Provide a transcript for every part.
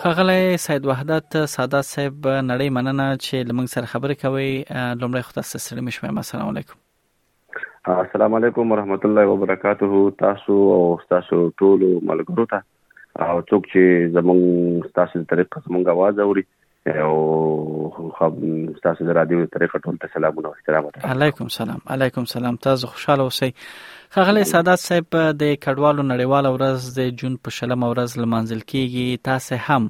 ښاغلی سید وحدت سادات صاحب نړۍ مننه چې لمنګ سره خبرې کوي لومړی خو تاسو سره مې شمه السلام علیکم السلام علیکم ورحمت الله وبرکاته تاسو او تاسو ټول ملګرو ته او څوک چې زمونږ تاسو د طریقه زمونږ आवाज اوري او خب تاسو د رادیو طریقه ټول ته سلامونه او احترام علیکم سلام علیکم سلام تاسو خوشاله اوسئ ښاغلی سادات صاحب د کډوالو نړیواله ورځ د جون په شلمه ورځ لمانځل کیږي تاسو هم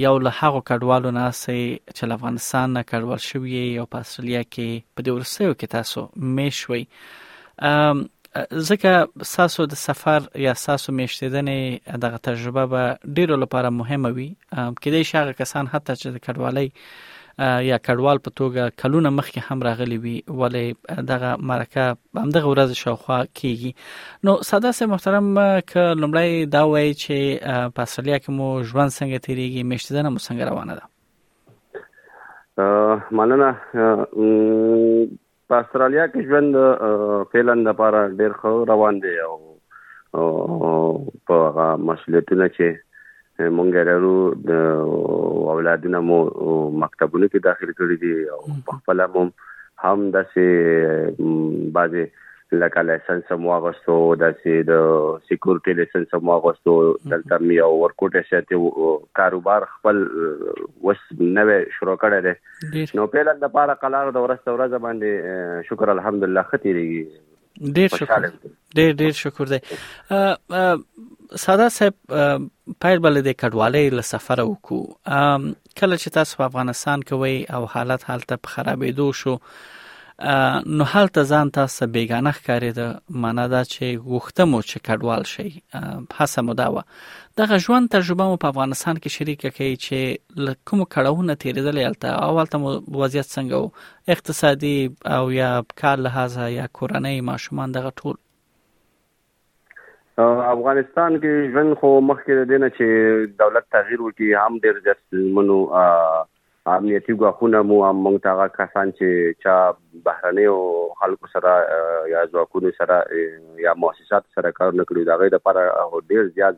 یو له هغو کډوالو نه سي چې له افغانستان نه کډوال شوی او په استرالیا کې په دې ورسېو کې تاسو میشوي ځکه ساسو د سفر یا ساسو میشتیدنې دغه تجربه به ډیرو لپاره مهمه وي کله چې هغه کسان حتی چې د کډوالۍ یا کډوال په توګه کلونه مخکې هم راغلي وي ولې دغه مرکه همدغه ورځ شاوخوا کیږي نو ساده سه محترم ک لمړی دا وایي چې په استرالیا کې مو ژوند څنګه تیریږي مشتزنه مو څنګه روانه ده مننه په استرالیا کې ژوند فعلا د پاره ډیر خو روان دی او په هغه مسولیتونه چې مونږ لرو د اولادونه مو مکتبونو کې داخل کړی دي او په خپل مو هم داسې بعضي لکه لایسنس مو واغستو داسې د سکیورټي لایسنس مو واغستو دلته مې او ورکوټه شته کاروبار خپل وس نوې شروع کړی دی ډیر نو پیلن د پاره قلار د ورسته ورځ باندې شکر الحمدلله ختیریږي ډیر شکر ډیر ډیر شکر دی ساده صاحب پیر بل د کډوالۍ له سفر وکړو کله چې تاسو په افغانستان کې وای او حالت حالت په خرابېدو شو نو حالت ځان تاسو بیگانه ښکارې ده معنا دا چې غوښتمو چې کډوال شي هڅه مو دا و دغه ژوند تجربه مو په افغانستان کې شریکه کړئ چې له کوم کړهونه تیریدلې هلته او هلته مو وضعیت څنګه وو اقتصادي او یا کار لحاظ یا کورنۍ ماشومان دغه ټول افغانستان کې ژوند خو مخکې د دینه چې دولت تغییر وکړي هم ډیر زیات ستونزمنو امنیتي ګواښونه مو هم موږ ته هغه کسان چې چا بهرنیو خلکو سره یا ځواکونو سره یا مؤسسات سره کارونه کړي د هغې لپاره ډېر زیات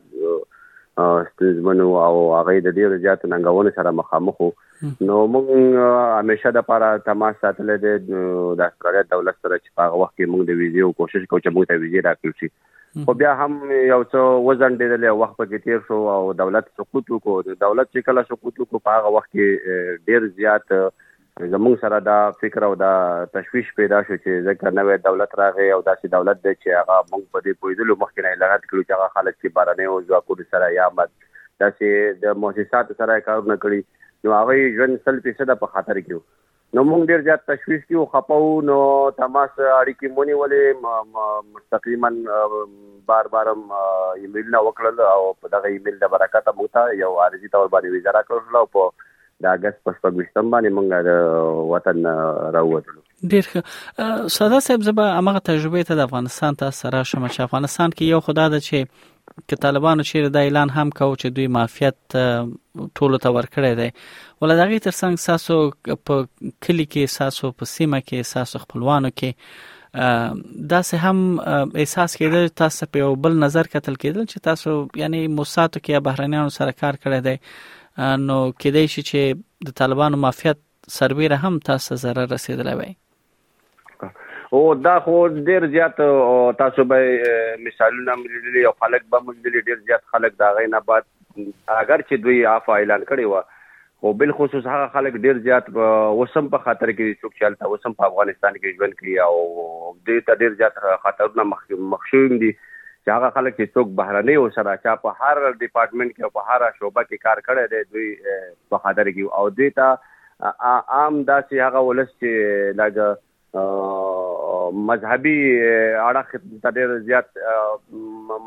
ستونزمن او هغه د ډېر زیات ننګونو سره مخامخ وو نو موږ همیشه د لپاره تماس ساتلې د استرالیا دولت سره چې په هغه وخت کې موږ د ویزې کوشش کوو چې موږ ته ویزې راکړي شي خو بیا هم یو څه وځنډېدل او وخت پکې تیر شو او دولت سقوط وکړو دولت چې کله سقوط وکړو په هغه وخت کې ډیر زیات زمونږ سره دا فکر او دا تشویش پیدا شو چې ځکه نوې دولت راغی او داسې دولت دی چې هغه موږ په دې پوهېدلو مخکې نه اعلانات کړو چې هغه خلک چې بهرنیو ځواکونو سره یا داسې د موسساتو سره کارونه کړي نو هغه ژوند سل فیصده په خطر کې نو موږ ډیر زیات تشویش کې او خپه وو نو تماس اړیکې مونې ولې مستقیما بار بار ایمیل نه وکړل او په دغه ایمیل د برکت مو ته یو عارضي تور باندې ویزه راکړل او په د اگست په شپږم باندې مونږ د وطن راووتلو ډیر ښه ساده صاحب زبا هغه تجربه ته د افغانستان ته سره شمه چې افغانستان کې یو خدای د چې که طالبانو چیرې دا اعلان هم کاو چې دوی معافیت ټولو ته ورکړی دی ول دا غي ترڅنګ ساسو په کلی کې ساسو په سیمه کې ساسو خپلوانو کې دا سه هم احساس کېدل تاسو په یو بل نظر کتل کېدل چې تاسو یعنی موساتو کې بهرنیانو سره کار کړی دی نو کېدای شي چې د طالبانو معافیت سربیره هم تاسو ضرر رسیدلی وي او دا خو ډیر زیات تاسو به مثالونه ملي او خلک به ملي ډیر زیات خلک دا غي نه بعد اگر چې دوی عفو اعلان کړی و خو بل خصوص هغه خلک ډیر زیات وسم په خاطر کې څوک چې هلته وسم په افغانستان کې ژوند کوي او دوی ته ډیر زیات خطرونه مخ شوي دي چې هغه خلک چې څوک بهرنۍ او سره چا په هر ډپارټمنټ کې او په هر شوبه کې کار کړی دی دوی په خاطر کې او دوی ته عام داسې هغه ولس چې لږ مذهبي اړخ ته ډېر زیات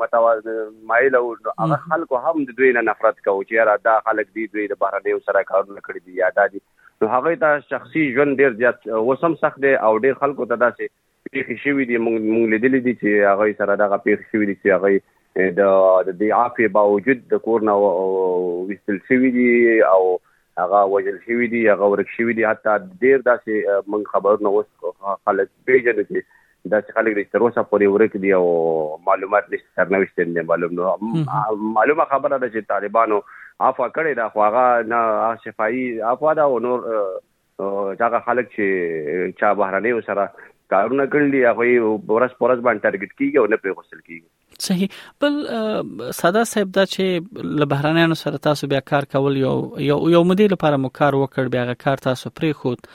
متمایل او هغه خلکو هم د دوی نه نفرت کوو چې یاره دا خلک دي دوی د بهرنیو سره کارونه کړي دي یا دا دي نو هغه ته شخصي ژوند ډېر زیات اوس هم سخت دی او ډېر خلکو ته داسې پېښې شوي دي موږ موږ لیدلي دي چې هغه سره دغه پېښې شوي دي چې هغه د د دې عافې باوجود د کور نه وستل شوي دي او هغه وژل شوي دي هغه ورک شوي دي حتی ډېر داسې موږ خبرونه اوس خلک پیژنو چې داسې خلک دي چې تر اوسه پورې ورک دي او معلومات نشته سرنوشت یې نه معلوم نو معلومه خبره ده چې طالبانو عفوا کړې ده خو هغه نه شفایي عفوا ده او نور او هغه خلک چې چا بهرنیو سره کارونه کړل دي هغه ورځ پر ورځ باندې ټارګټ کیږي او نه پرې غوسل کیږي صحیح بل ساده صاحب دا چې له بهرانيانو سره تاسو بیا کار کول یو یو یو مدې لپاره مو کار وکړ بیا غا کار تاسو پرې خود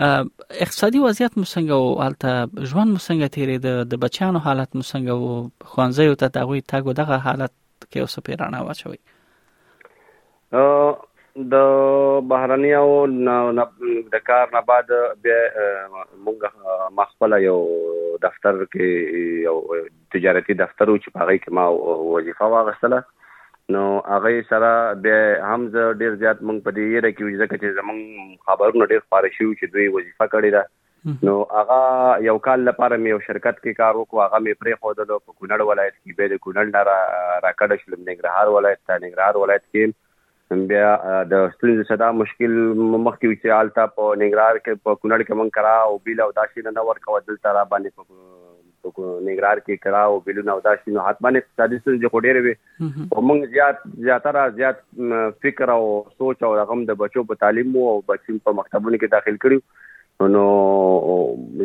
اقتصادي وضعیت مو څنګه او حالت ژوند مو څنګه تیرې د بچیانو حالت مو څنګه او خوانځي او ته دغه تاګو دغه حالت کې اوس په رڼا واچوي د بهرنی او د کار نه بعد بیا موږ ما خپل یو دفتر کې یو تجارتي دفتر و چې په هغه کې ما وظیفه واغستله نو هغه سره بیا هم زه ډیر زیات موږ په دې یره کې ځکه چې زمونږ خبرونه ډیر خبره شو چې دوی وظیفه کړې ده نو هغه یو کال لپاره مې یو شرکت کې کار وکړو هغه مې پرې خودلو په کونړ ولایت کې به د کونړ نه را راکړ شلم ننګرهار ولایت ته ننګرهار ولایت کې بیا د ستونزې صدا مشکل مخکې وي چې هلته په ننګرهار کې په کونړ کې مونږ کرا او بیل او داسې نه نه ورکوه دلته را باندې په ننګرهار کې کرا او بلونه او دا شي نو حتما اقتصادي ستونزې خو ډېرې وي او موږ زیات زیاتره زیات فکر او سوچ او رغم د بچو په تعلیم او بچیم په مکتبونو کې داخل کړیو نو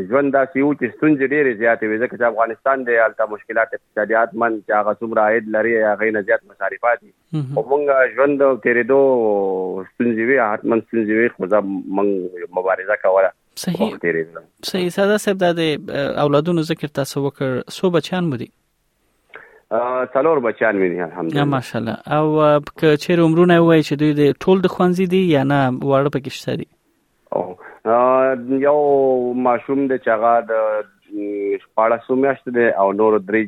ژوند دا سیو چې ستونزې ډېرې زیاتې وي ځکه چې افغانستان د الته مشکلات اقتصادیات من چې هغه څومره عاید لري هغه نه زیات مصارفات دي او موږ ژوند تیرېدو ستونزې وي حتما ستونزې وي خو زه موږ مبارزه کوله صحیح صحیح ساده صاحب د اولادونو ذکر تاسو وکړ سو بچان مو دي څلور بچان مې دي الحمدلله ماشاءالله او که چیرې عمرونه وای چې دوی د ټول د خوانزي دي یا نه واړه پکې شته دي او یو ماشوم د چغا د شپاړه سو میاشت دی او نور درې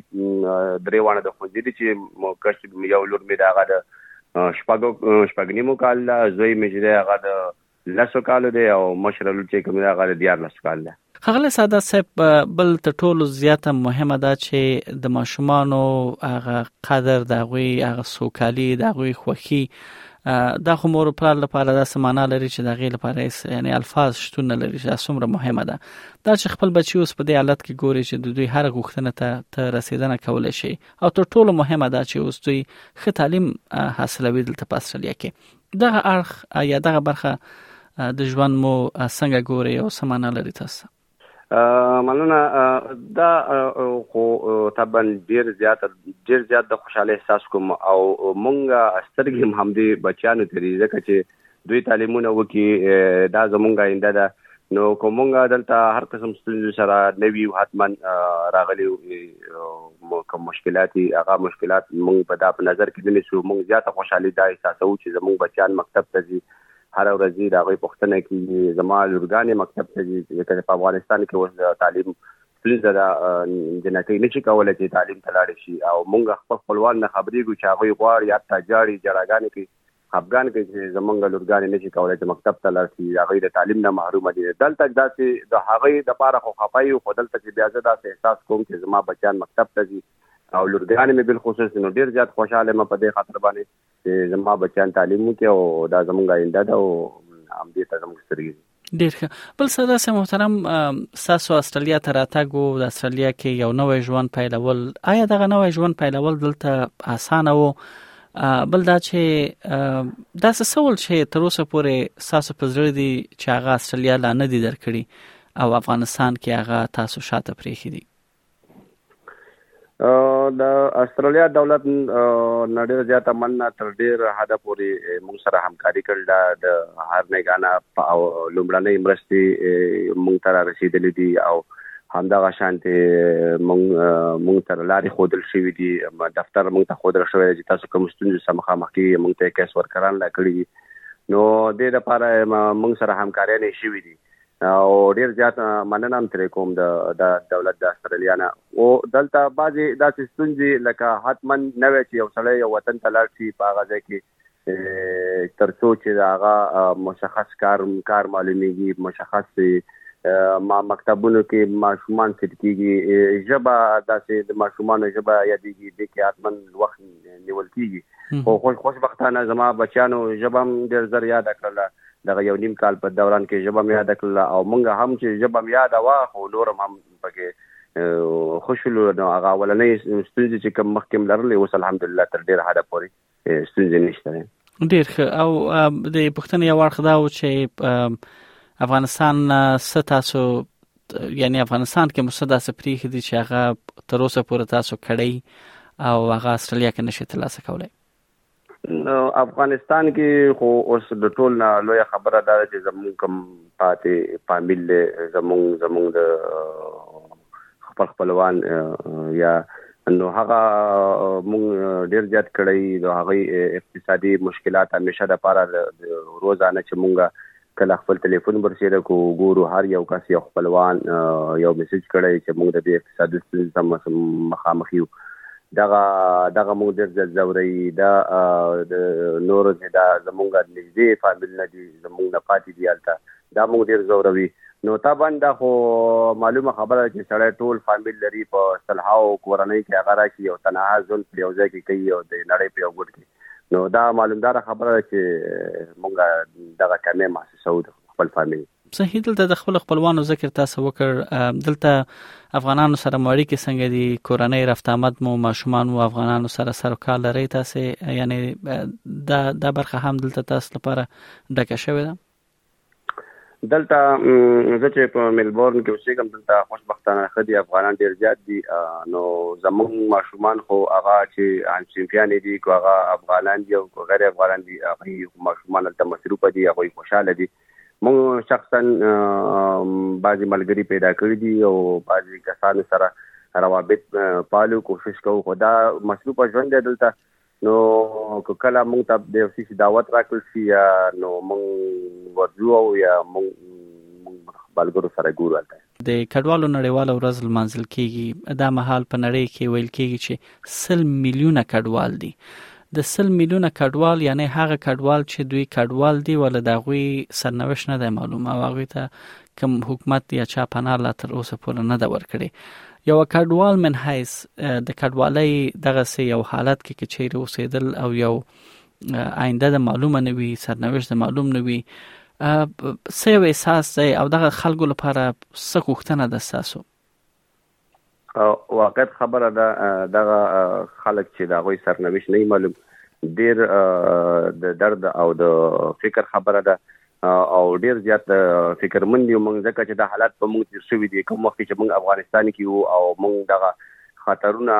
درې وانه د خوانزي دي چې موکش یو لور مې داغه د شپږو شپږنیمو کال زوی مې چې هغه د لسو کالو دی او مشره لور چې کومه ده هغه د دیارلسو کالو ده. ښاغلی سادات صاحب بل تر ټولو زیاته مهمه دا چې د ماشومانو هغه قدر د هغوی هغه سوکالي د هغوی خوښي دا خو مور او پلار لپاره دا سمانه لري چې دغه لپاره یعنی الفاظ شتون لري چې څومره مهمه ده دا چې خپل بچي اوس په دې حالت کې ګوري چې د دوی هر غوښتنه ته ته رسیدنه کول شي او تر ټولو مهمه ده چې اوس دوی ښه تعلیم حاصلوي دلته په استرالیا کې دغه اړخ یا دغه برخه د ژوند مو څنګه ګوري او څه معنا لري تاسو مننه دا خو طبعا ډیر زیات ډیر زیات د خوشاله احساس کوم او مونږه سترګې هم دې بچیانو ته ځکه چې دوی تعلیمونه وکي دا زمونږه آینده ده نو کوم مونږه دلته هر قسم ستونزې سره نوي حتما راغلي کوم مشکلات هغه مشکلات مونږ په دا په نظر کې دني سو مونږ زیاته خوشحالي دا احساسو چې زمونږ بچیان مکتب ته ځي هر ورځ دا غوي پښتنه کې زما لورګانې مکتب ته ځي چې په افغانستان کې اوس تعلیم ستونزه ده جنکۍ نشي کولای چې تعلیم ته لاړ شي او مونږ خپل خپلوان نه خبرېږو چې هغوی غواړي حتی جاړي جړاګانې کوي خپګان کوي چې زمونږ لورګانې نشي کولای چې مکتب ته لاړ شي هغوی د تعلیم نه محرومه دي دلته داسې د هغوی دپاره خو خفه یو خو دلته چې بیا زه داسې احساس کوم چې زما بچیان مکتب ته ځي او لورګانې مې بالخصوص نو ډېر زیات خوشحاله یم په دې خاطر باندې چې زما بچیان تعلیم وکړي او دا زمونږ آینده ده او همدې ته زمونږ سترګې دي ډیر ښه بل څه داسې محترم ساسو استرالیا ته راتګ او د استرالیا کې یو نوې ژوند پیلول آیا دغه نوې ژوند پیلول دلته اسانه وو بل دا چې دا څه سوال چې تر اوسه پورې ساسو په زړه دي چې هغه استرالیا لا نه دي درکړي او افغانستان کې هغه تاسو شاته پریخي دي د استرالیا دولت نه ډېر زیاته مننه تر ډېر حده پورې موږ سره همکاري کړې ده د هر نګانه او لومړنۍ مرستې موږ ته را رسېدلې دي او همدغه شانتې موږ موږ ته لارې ښودل شوې دي دفتر موږ ته ښودل شوی دی چې تاسو کوم ستونزې سره مخامخ کېږئ موږ ته یې کیس ورکران لا کړي دي نو دې دپاره موږ سره همکاریانې شوي دي او ډیر زیات مننه هم ترې کوم د دولت د استرالیا نه او دلته بعضې داسې ستونزې لکه حتما نه وی چې یو سړی یو وطن ته لاړ شي په هغه ځای کې تر څو چې د هغه مشخص کار کار معلومیږي مشخص ما مکتبونو کې ماشومان سټ کیږي ژبه داسې د ماشومان ژبه یادېږي د کې حتما وخت نیول کیږي خو خوشبختانه زما بچیانو ژبه هم ډېر زر یاد کړله دغه یو نیم کال په دوران کې ژبه مې یاده کړله او موږ هم چې ژبه مې یاده وه خو نور هم هم پکې ښه شولو نو هغه اولنۍ ستونزې چې کوم مخکې هم لرلې اوس الحمدلله تر ډېره حده پورې ستونزې نشته دی ډېر ښه او د پښتنې یو اړخ دا و چې افغانستان څه تاسو یعنی افغانستان کې مو څه داسې پریښې دي چې هغه تر اوسه پورې تاسو کړی او هغه استرالیا کې نشي ترلاسه کولای افغانستان کې خو اوس د ټول نه لوی خبره دا چې زموږ کم پاتې فامیل دی زموږ زموږ د خپل خپلوان یا نو هغه مونږ ډیر زیات کړی د هغه اقتصادي مشکلات همیشه د پاره روزانه چې مونږه کله خپل ټلیفون برسیره کو ګورو هر یو کس یو خپلوان یو میسج کړی چې موږ د دې اقتصادي ستونزې سره مخامخ یو دغه دغه موږ ډېر ځل ځوري دا د نورو چې دا زمونږ نږدې فامیل نه دي زمونږ نه پاتې دي هلته دا موږ ډېر ځوروي نو طبعا دا خو معلومه خبره ده چې سړی ټول فامیل لري په سلهاو کورنۍ کې هغه راشي یو تنها ژوند په یو ځای کې کوي او د نړۍ په یو ګوټ کې نو دا معلومدار خبره ده چې مونږ دغه کمې محسوسو د خپل فامیل صحیح دلته د خپل خپلوانو ذکر تاسو وکړ دلته افغانانو سره مړی کې څنګه دي کورنۍ رفت آمد مو ماشومان او افغانانو سره سر کار لري تاسو یعنی دا دا برخه هم دلته تاسو لپاره ډکه شوې ده دلته زه چې په ملبورن کې اوسېږم دلته خوشبختانه ښه دي افغانان ډېر زیات دي نو زمونږ ماشومان خو هغه چې چمپیانې دي که هغه افغانان دي او که غیر افغانان دي هغوی ماشومان هلته مصروفه دي هغوی خوشحاله دي مونږ شخصا بعضې ملګري پیدا کړي دي او بعضې کسانو سره روابط پالو کوشش کوو خو دا مصروفه ژوند دی دلته نو که کله موږ ته د یو څه شي دعوت راکړل شي یا نو موږ ورځو او یا موږ خپلګرو سره ګورو هلته د کډوالو نړیواله ورځ لمانځل کیږي دا مهال په نړۍ کې ویل کیږي چې سل میلیونه کډوال دي د سل میلیونه کډوال یعنی هغه کډوال چې دوی کډوال دي ول د غوي سرنوشت نه دی معلوم او هغه ته کوم حکومت یا چا پناه لا تر اوسه پورې نه ده ورکړې یو کډوال من حیث د کډوالۍ دغه سه یو حالت کې چې چیرې اوسېدل او یو آینده د معلومه نه وي سرنوشت د معلوم نه وي سه یو احساس دی او دغه خلکو لپاره سه کوښتنه ده تاسو واقعیت خبره ده دغه خلک چې دا غوي سرنويش نه معلوم ډیر د درد او د فکر خبره ده او ډیر زیات فکرمند یو موږ ځکه چې د حالات په موږ تیر شوې دي کوم وخت چې موږ افغانستان کې وو او موږ دغه خطرونه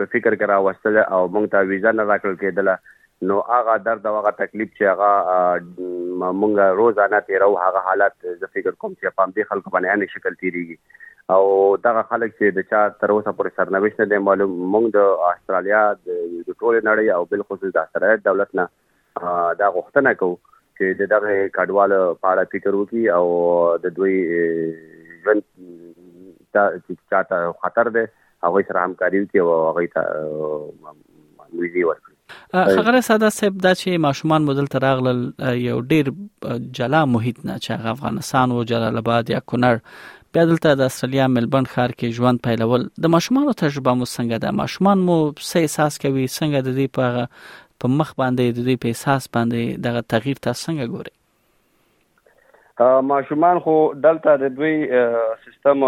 په فکر کې راوستل او موږ ته ویزه نه راکړل کېدله نو هغه درد او هغه تکلیف چې هغه مونږ روزانه تیرو هغه حالات زه فکر کوم چې په دې خلکو باندې ان شکل تیریږي او دغه خلک چې د چا تر اوسه پورې سرنوشت نه دی معلوم مونږ د استرالیا د ټول نړۍ او بل خصوص د استرالیا دولت نه دا غوښتنه کوو چې د دغه کډوالو په اړه فکر وکړي او د دوی ژوند ته چې چاته خطر ده هغه سره همکاري وکړي او هغه ته ملي ورکړي خغله ساده صاحب دا چې ماشومان مدل تر اغلل یو ډیر جلا محیط نه چې هغه افغانستان او جلال آباد یا کونړ بیا دلته د استرالیا ملبن ښار کې ژوند پیلول د ماشومان تجربه مو څنګه ده ماشومان مو څه احساس کوي څنګه د دې په په مخ باندې د دې په احساس باندې دغه تغییر تاسو څنګه ګورئ ماشومان خو دلته د دوی سیستم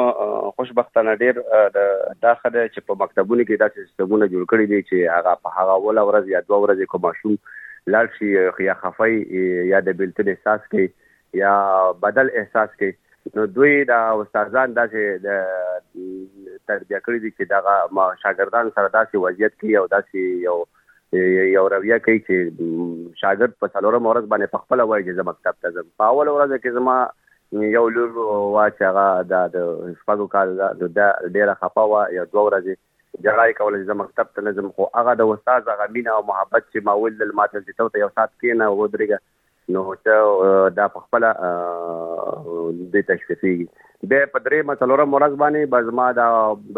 خوشبختانه ډیر د داخه دی چې په مکتبونو کې داسې سیستمونه جوړ کړي دي چې هغه په هغه ولا ورځ یا دوه ورځې کوم ماشوم لاړ شي یا خفای یا د بیلتون احساس کوي یا بدل احساس کوي نو دوی دا استادان داسې د تربیه کړی دي چې دغه شاګردان سره داسې وضعیت کې او داسې یو یو رویه کوي چې شاګرد په څلورم ورځ باندې په خپل وایي چې زه مکتب ته ځم په اول ورځ کې زما یو لور وا چې هغه د د شپږو کال د ډیره خپه وا یو دوه ورځې جړای کول چې زه مکتب ته نه ځم خو هغه د استاد هغه مینا او محبت چې ما ول د ماته چې ته یو سات کېنه ودرېږه نو ته دا په خپل دې تشخیصي به په درې مسلوره مرز باندې بزما دا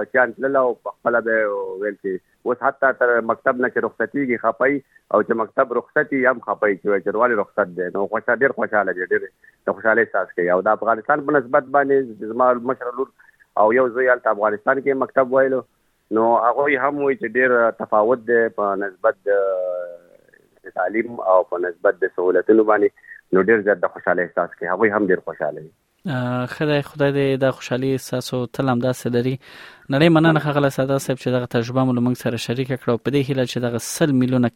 بچیان تلل او په خپل به ویل چې اوس حتی تر مکتب نه چې رخصتيږي خپای او چې مکتب رخصتي هم خپای چې چرواله رخصت ده نو خوشاله ډیر خوشاله دي ډیر د خوشاله احساس کوي او د افغانستان په نسبت باندې زما مشر لور او یو زوی حالت افغانستان کې مکتب وایلو نو هغوی هم وایي چې ډېر تفاوت دی په نسبت د تعلیم او په نسبت د سهولتونو باندې نو ډېر زیات د خوشاله احساس کوي هغوی هم ډېر خوشاله دي خدای خدای دې دا خوشحالي ساسو تل هم داسې لري نړۍ مننه خغله ساده صاحب چې دغه تجربه مو موږ سره شریک کړو په دې هیله چې دغه 100 میلیونه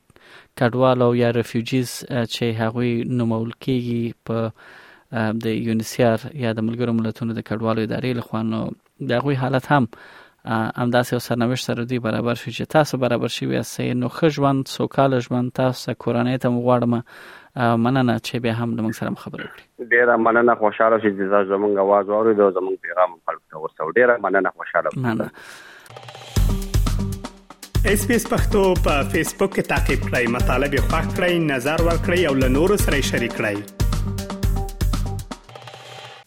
کډوال او یا ریفیوجیز چې هغوی نومول کیږي په د یونیسیار یا د ملګرو ملتونو د کډوالو ادارې لخوا نو د هغوی حالت هم همداسې یو سرنوشت سره دوی برابر شي چې تاسو برابر شي یاست نو ښه ژوند سوکاله ژوند تاسو کورنۍ ته مو غواړم مننه چې بیا هم موږ سره خبرې وکړي ډیره مننه خوشاله شئ چې تاسو زموږ आवाज اورئ او زموږ پیغام خلک ته ورسوئ ډیره مننه خوشاله مننه اس پی اس پختو په فیسبوک کې تا کې پلی مطلب یو فاک کړئ نظر ور کړئ او له نورو سره شریک کړئ